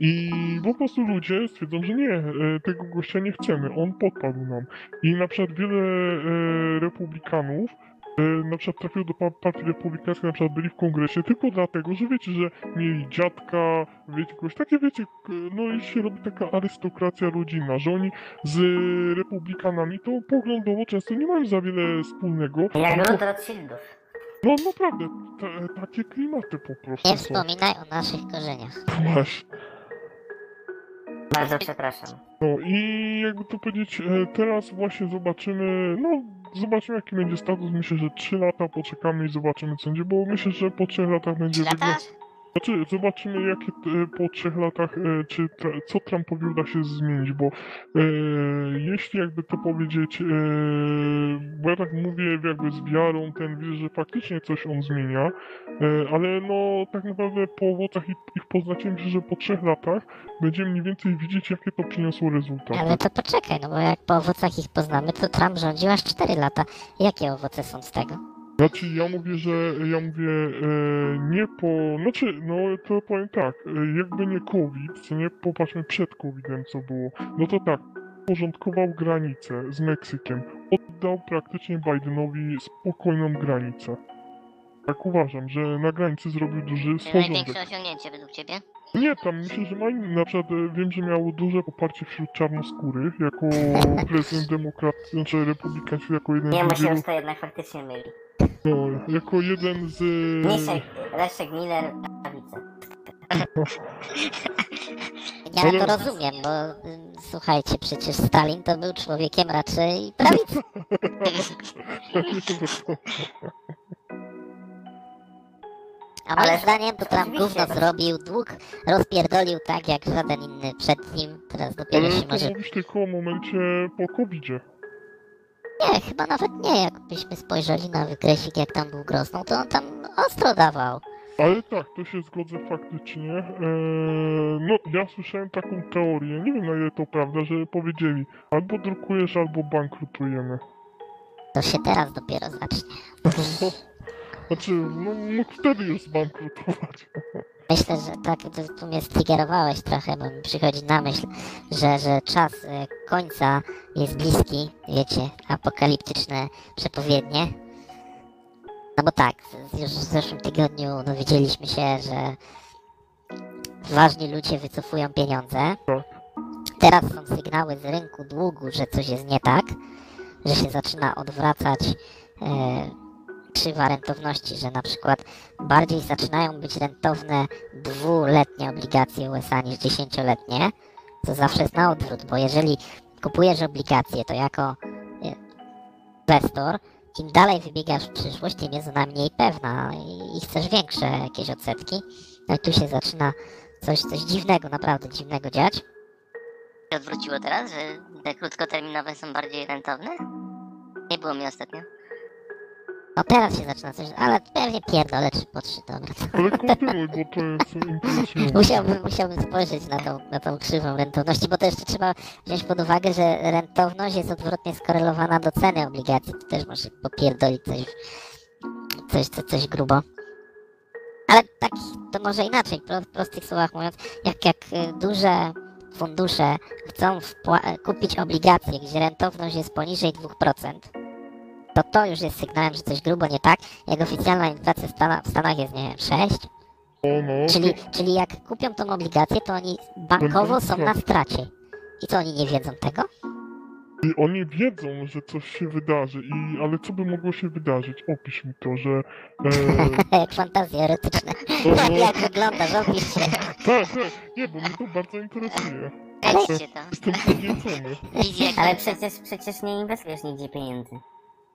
I po prostu ludzie stwierdzą, że nie, e, tego gościa nie chcemy, on podpadł nam. I na przykład wiele e, republikanów na przykład trafiło do pa- partii republikańskiej, na przykład byli w kongresie tylko dlatego, że wiecie, że mieli dziadka, wiecie, kogoś, takie wiecie, no i się robi taka arystokracja rodzinna, że oni z republikanami to poglądowo często nie mają za wiele wspólnego. Jak Tylko- lud Rothschildów. no naprawdę, ta, takie klimaty po prostu Nie wspominaj o naszych korzeniach. Masz. Bardzo przepraszam. No i jakby to powiedzieć, e, teraz właśnie zobaczymy, no zobaczymy jaki będzie status, myślę, że 3 lata poczekamy i zobaczymy co będzie, bo myślę, że po 3 latach będzie wyglądać... Znaczy, zobaczymy jakie e, po trzech latach, e, czy co Trumpowi uda się zmienić, bo e, jeśli jakby to powiedzieć, e, bo ja tak mówię jakby z wiarą, ten widzę, że faktycznie coś on zmienia, e, ale no tak naprawdę po owocach ich, ich poznacie myślę, że po trzech latach będziemy mniej więcej widzieć jakie to przyniosło rezultaty. Ale to poczekaj, no bo jak po owocach ich poznamy, to Trump rządził aż 4 lata. Jakie owoce są z tego? Znaczy ja mówię, że ja mówię e, nie po. Znaczy, no to powiem tak, e, jakby nie COVID, co nie popatrzmy przed COVID-em co było, no to tak, porządkował granicę z Meksykiem, oddał praktycznie Bidenowi spokojną granicę. Tak uważam, że na granicy zrobił duży porządek. największe osiągnięcie według ciebie? Nie, tam myślę, że ma inny, na przykład e, wiem, że miał duże poparcie wśród czarnoskórych, jako prezydent demokrat, znaczy republikański, jako jeden Nie, z mu się wielu, już to jednak faktycznie myli. No, jako jeden z... Miszek, Leszek Miller, prawica. Ja Ale- to rozumiem, bo y, słuchajcie, przecież Stalin to był człowiekiem raczej prawicy. A moim Ale- zdaniem to Trump oczywiście. gówno zrobił, dług rozpierdolił tak jak żaden inny przed nim. Teraz dopiero Ale się to może... mówisz tylko o momencie po COVID-zie. Nie, chyba nawet nie. Jakbyśmy spojrzeli na wykresik, jak tam był grosną, to on tam ostro dawał. Ale tak, to się zgodzę faktycznie. Eee, no, ja słyszałem taką teorię, nie wiem na ile to prawda, że powiedzieli albo drukujesz, albo bankrutujemy. To się teraz dopiero zacznie. Znaczy, no mógł wtedy już zbankrutować. Myślę, że tak, tu, tu mnie striggerowałeś trochę, bo mi przychodzi na myśl, że, że czas e, końca jest bliski, wiecie, apokaliptyczne przepowiednie. No bo tak, już w zeszłym tygodniu dowiedzieliśmy się, że ważni ludzie wycofują pieniądze. Tak. Teraz są sygnały z rynku długu, że coś jest nie tak, że się zaczyna odwracać e, krzywa rentowności, że na przykład bardziej zaczynają być rentowne dwuletnie obligacje USA niż dziesięcioletnie, co zawsze jest na odwrót, bo jeżeli kupujesz obligacje, to jako e, inwestor, im dalej wybiegasz w przyszłość, tym jest ona mniej pewna i, chcesz większe jakieś odsetki. No i tu się zaczyna coś, coś dziwnego, naprawdę dziwnego dziać. odwróciło teraz, że te krótkoterminowe są bardziej rentowne? Nie było mi ostatnio. No teraz się zaczyna coś, ale pewnie pierdolę trzy po trzy, dobra. Ale kontynuuj, bo to jest. Musiałbym, musiałbym spojrzeć na tą, na tą krzywą rentowności, bo to jeszcze trzeba wziąć pod uwagę, że rentowność jest odwrotnie skorelowana do ceny obligacji. To też może popierdolić coś, coś, coś, coś grubo. Ale tak, to może inaczej, w prostych słowach mówiąc, jak, jak y, duże fundusze chcą kupić obligacje, gdzie rentowność jest poniżej 2%, to to już jest sygnałem, że coś grubo nie tak. Jak oficjalna inflacja w Stanach, w Stanach jest, nie wiem, 6, O, no, Czyli, czyli jak kupią tą obligację, to oni bankowo są na stracie. I co, oni nie wiedzą tego? I oni wiedzą, że coś się wydarzy, i, ale co by mogło się wydarzyć? Opisz mi to, że... E, jak fantazje erotyczne. o, jak wyglądasz, opisz się. tak, tak, nie, bo mnie to bardzo interesuje. Kręćcie to. Jestem podniecony. Ale przecież, przecież nie inwestujesz nigdzie pieniędzy.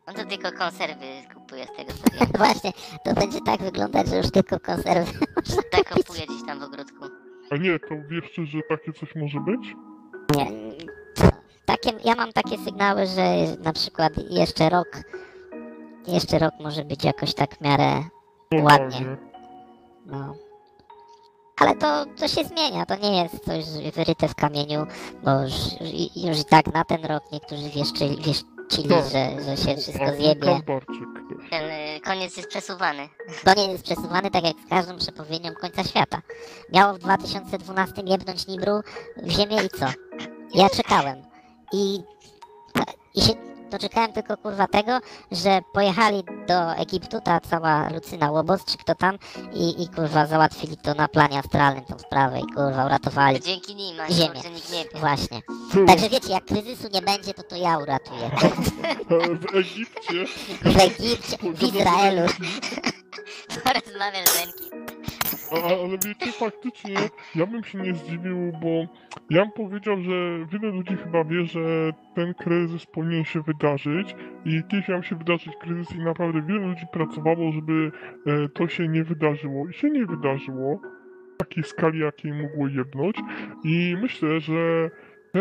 On to tylko konserwy kupuje z tego co wiem. Właśnie, to będzie tak wyglądać, że już tylko konserwy. Tak kupuje gdzieś tam w ogródku. A nie, to wiesz, czy, że takie coś może być? Takie, ja mam takie sygnały, że na przykład jeszcze rok, jeszcze rok może być jakoś tak w miarę Ładnie. Normalnie. No. Ale to, to się zmienia, to nie jest coś wyryte w kamieniu, bo już, już i tak na ten rok niektórzy wieszczyli, wieścili, Tak. że, że się wszystko zjebie. Ten y, koniec jest przesuwany. Koniec jest przesuwany tak jak z każdą przepowiednią końca świata. Miało w 2012 jebnąć Nibru w ziemię i co? Ja czekałem. I, i się doczekałem tylko kurwa tego, że pojechali do Egiptu, ta cała Lucyna Łobos, czy kto tam, i, i kurwa załatwili to na planie astralnym tą sprawę i kurwa uratowali. Dzięki nim, a Ziemię. kurczę nikt nie wie. Właśnie. Także wiecie, jak kryzysu nie będzie, to to ja uratuję. w Egipcie... W Egipcie, w Izraelu. Porozmawiasz z Lenkiem. Ale wiecie, faktycznie, ja bym się nie zdziwił, bo ja bym powiedział, że wiele ludzi chyba wie, że ten kryzys powinien się wydarzyć i kiedyś miał się wydarzyć kryzys i naprawdę wiele ludzi pracowało, żeby e, to się nie wydarzyło. I się nie wydarzyło w takiej skali, jakiej mogło jebnąć. I myślę, że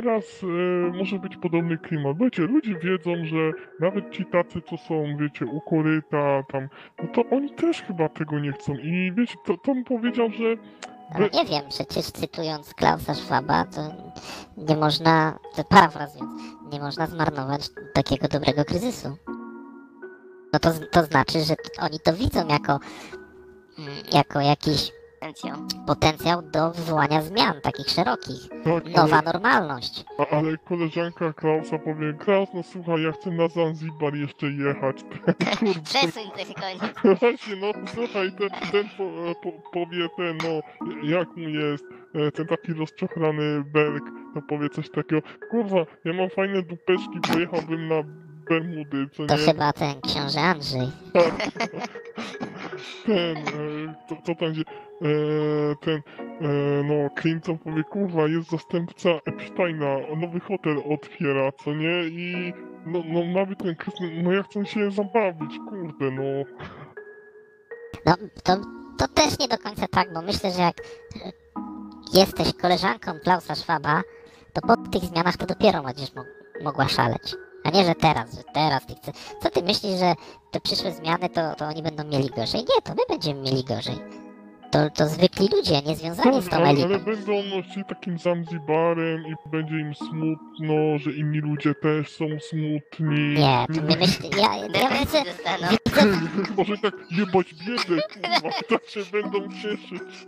teraz e, może być podobny klimat. Wiecie, ludzie wiedzą, że nawet ci tacy, co są, wiecie, u koryta, tam no to oni też chyba tego nie chcą. I wiecie, to, to bym powiedział, że Ale nie wiem, przecież cytując Klausa Schwaba, to nie można, to parafrazując, nie można zmarnować takiego dobrego kryzysu. No to, to znaczy, że oni to widzą jako, mm, jako jakiś. Potencjał do wywołania zmian takich szerokich. tak, Nowa ale, normalność. a, ale koleżanka Klausa powie, Klaus, no słuchaj, ja chcę na Zanzibar jeszcze jechać. Przesuń ten koniec. właśnie, no słuchaj, ten, ten po, po, powie ten, no, jak mu jest, e, ten taki rozczochrany belk, to powie coś takiego, kurwa, ja mam fajne dupeczki, pojechałbym na Bermudy, co To nie? chyba ten książę Andrzej. ten, e, to, to tam gdzie, e, ten, e, no, Clinton powie, kurwa, jest zastępca Epsteina, nowy hotel otwiera, co nie, i no, no nawet ten no ja chcę się zabawić, kurde, no. No to, to też nie do końca tak, bo myślę, że jak e, jesteś koleżanką Klausa Schwaba, to po tych zmianach to dopiero będziesz mo- mogła szaleć. A nie, że teraz, że teraz ty chcesz. Co ty myślisz, że te przyszłe zmiany to, to oni będą mieli gorzej? Nie, to my będziemy mieli gorzej. To, to zwykli ludzie, nie związani z tą ale, ale elitą. będą no, szli takim Zanzibarem i będzie im smutno, że inni ludzie też są smutni. Nie, to my myśl, ja, ja widzę. Może tak jebać biedę, kurwa, tak się będą cieszyć.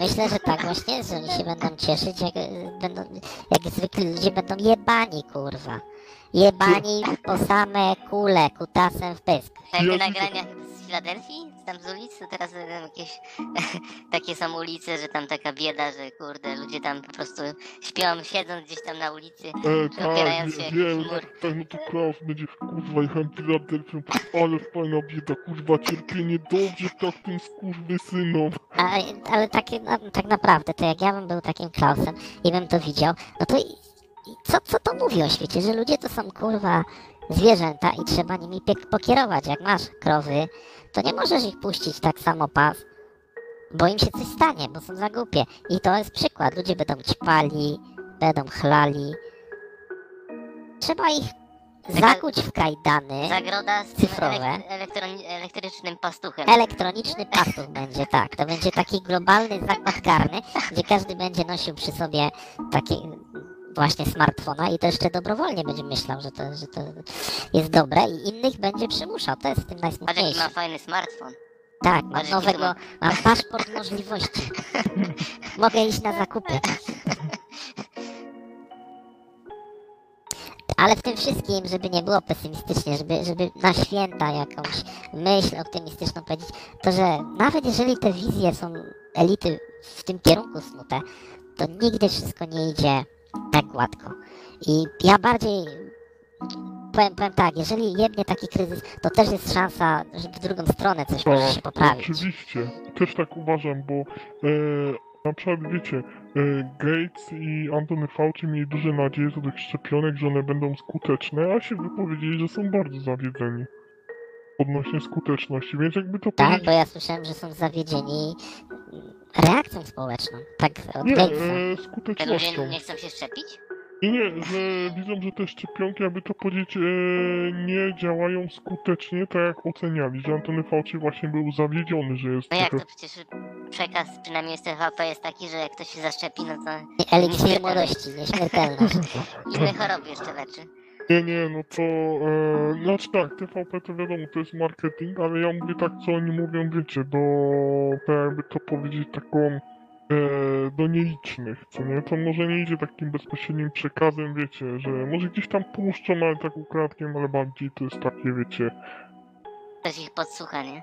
myślę, że tak właśnie, że oni się będą cieszyć, jak, będą, jak zwykli ludzie będą jebani, kurwa. Jebani po same kule, kutasem w pysk. Takie Ja nagrania z Filadelfii? Tam z ulic? To teraz e, jakieś takie są ulice, że tam taka bieda, że kurde, ludzie tam po prostu śpią, siedząc gdzieś tam na ulicy. E, tak, Opierając się wie- wiem, mur. tak, tak, no to Klaus będzie, kurwa, jechałem Filadelfią, ale fajna bieda, kurwa, cierpienie, dobrze tak tym skurwysynom. A, ale tak, na, tak naprawdę, to jak ja bym był takim Klausem i bym to widział, no to i, i co, co to mówi o świecie? Że ludzie to są kurwa zwierzęta i trzeba nimi pokierować. Jak masz krowy, to nie możesz ich puścić tak samo pas, bo im się coś stanie, bo są za głupie. I to jest przykład. Ludzie będą ćpali, będą chlali. Trzeba ich zakuć w kajdany. Zagroda z Cyfrowe. elek- elektroni- elektrycznym pastuchem. Elektroniczny pastuch będzie, tak. To będzie taki globalny zakład karny, gdzie każdy będzie nosił przy sobie taki właśnie smartfona i to jeszcze dobrowolnie będzie myślał, że to, że to jest dobre i innych będzie przymuszał. To jest w tym Patrz jaki najsmutniejsze. ma fajny smartfon. Tak, mam patrz, nowego, to mam paszport możliwości. Mogę iść na zakupy. Ale w tym wszystkim, żeby nie było pesymistycznie, żeby, żeby na święta jakąś myśl optymistyczną powiedzieć, to że nawet jeżeli te wizje są elity w tym kierunku snute, to nigdy wszystko nie idzie tak gładko. I ja bardziej powiem, powiem tak, jeżeli jednie taki kryzys, to też jest szansa, że w drugą stronę coś może się poprawić. Oczywiście, też tak uważam, bo e, na przykład wiecie, e, Gates i Antony Fauci mieli duże nadzieje co do tych szczepionek, że one będą skuteczne, a się wypowiedzieli, że są bardzo zawiedzeni odnośnie skuteczności, więc jakby to Tak, powiedzieć... bo ja słyszałem, że są zawiedzieni reakcją społeczną. Tak od Nie, e, ludzie skutecznością. nie chcą się szczepić? Nie, nie, że widzą, że te szczepionki, jakby to powiedzieć, e, nie działają skutecznie tak jak oceniali, że Antony Fauci właśnie był zawiedziony, że jest No jak to przecież przekaz przynajmniej z TVP jest taki, że jak ktoś się zaszczepi, no to nieśmiertelność. młodości, nieśmiertelność. inne choroby jeszcze leczy. Nie, nie, no to... E, znaczy tak, TVP to wiadomo, to jest marketing, ale ja mówię tak, co oni mówią, wiecie, do... tak jakby to powiedzieć, taką... E, do nielicznych, co nie? To może nie idzie takim bezpośrednim przekazem, wiecie, że może gdzieś tam puszczą, ale tak ukradkiem, ale bardziej to jest takie, wiecie... Ktoś ich podsłucha, nie?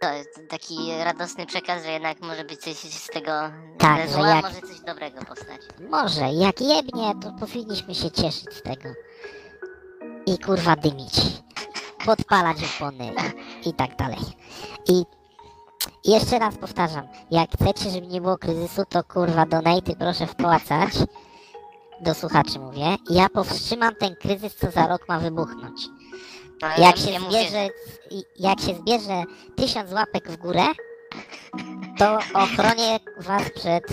To jest taki radosny przekaz, że jednak może być coś z tego Tak, zła, jak- może coś dobrego powstać. Może, jak jebnie, to powinniśmy się cieszyć z tego. I kurwa dymić. Podpalać opony i, i tak dalej. I, I jeszcze raz powtarzam, jak chcecie, żeby nie było kryzysu, to kurwa donaty proszę wpłacać. Do słuchaczy mówię. Ja powstrzymam ten kryzys, co za rok ma wybuchnąć. No, Jak ja, się zbierze, jak się zbierze tysiąc łapek w górę, to ochronię was przed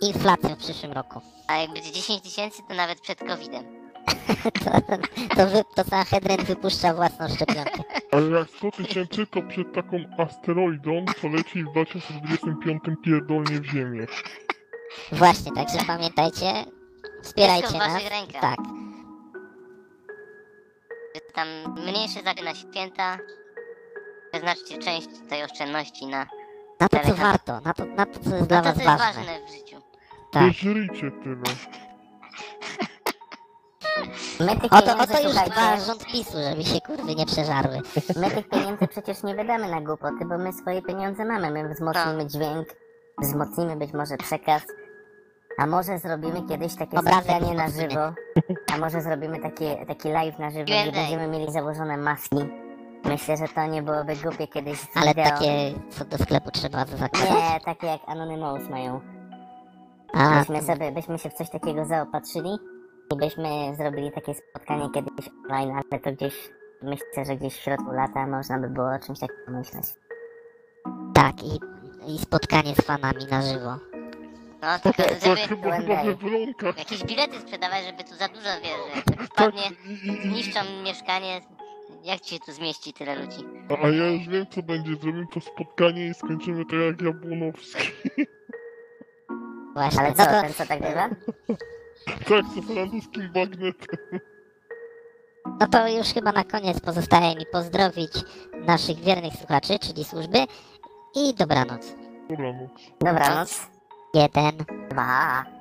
inflacją w przyszłym roku. a jak będzie 10 tysięcy, to nawet przed COVID-em. To, to, wy, to Sanhedrin wypuszcza własną szczepionkę. Ale jak 100 tysięcy, to przed taką asteroidą, co leci w 2025 pierdolnie w Ziemię. Właśnie, także pamiętajcie, wspierajcie nas. Tak, Że Tam mniejsze zakupy na święta, przeznaczcie część tej oszczędności na, na to co warto, na to, na to co jest dla na to, was co jest ważne. ważne w życiu. Tak. Nie żryjcie tyle. My tych Oto, pieniędzy, oto już dba słuchajcie, rząd PiSu, żeby się kurwy nie przeżarły. my tych pieniędzy przecież nie wydamy na głupoty, bo my swoje pieniądze mamy. My wzmocnimy dźwięk, wzmocnimy być może przekaz, a może zrobimy kiedyś takie spotkanie na żywo, a może zrobimy takie, taki live na żywo, gdzie Q&A. będziemy mieli założone maski. Myślę, że to nie byłoby głupie kiedyś z Ale wideo. takie, co do sklepu trzeba zakładać. Nie, takie jak Anonymous mają. A, Byśmy, sobie, byśmy się w coś takiego zaopatrzyli i byśmy zrobili takie spotkanie kiedyś online, ale to gdzieś, myślę, że gdzieś w środku lata można by było o czymś takim pomyśleć. tak, i, i spotkanie z fanami na żywo. No, tylko Tak, żeby chyba, chyba we Wronkach. jakieś bilety sprzedawać, żeby tu za dużo, wiesz, że jak tak Tak, wpadnie, zniszczą mieszkanie, jak ci się tu zmieści tyle ludzi? a a ja już wiem co będzie, zrobimy to spotkanie i skończymy to jak Jabłonowski. Właśnie, Ale co, to, ten co tak bywa? Tak, co francuskim bagnetem. no to już chyba na koniec pozostaje mi pozdrowić naszych wiernych słuchaczy, czyli służby i dobranoc. Dobranoc. Dobranoc. Jeden. Dwa.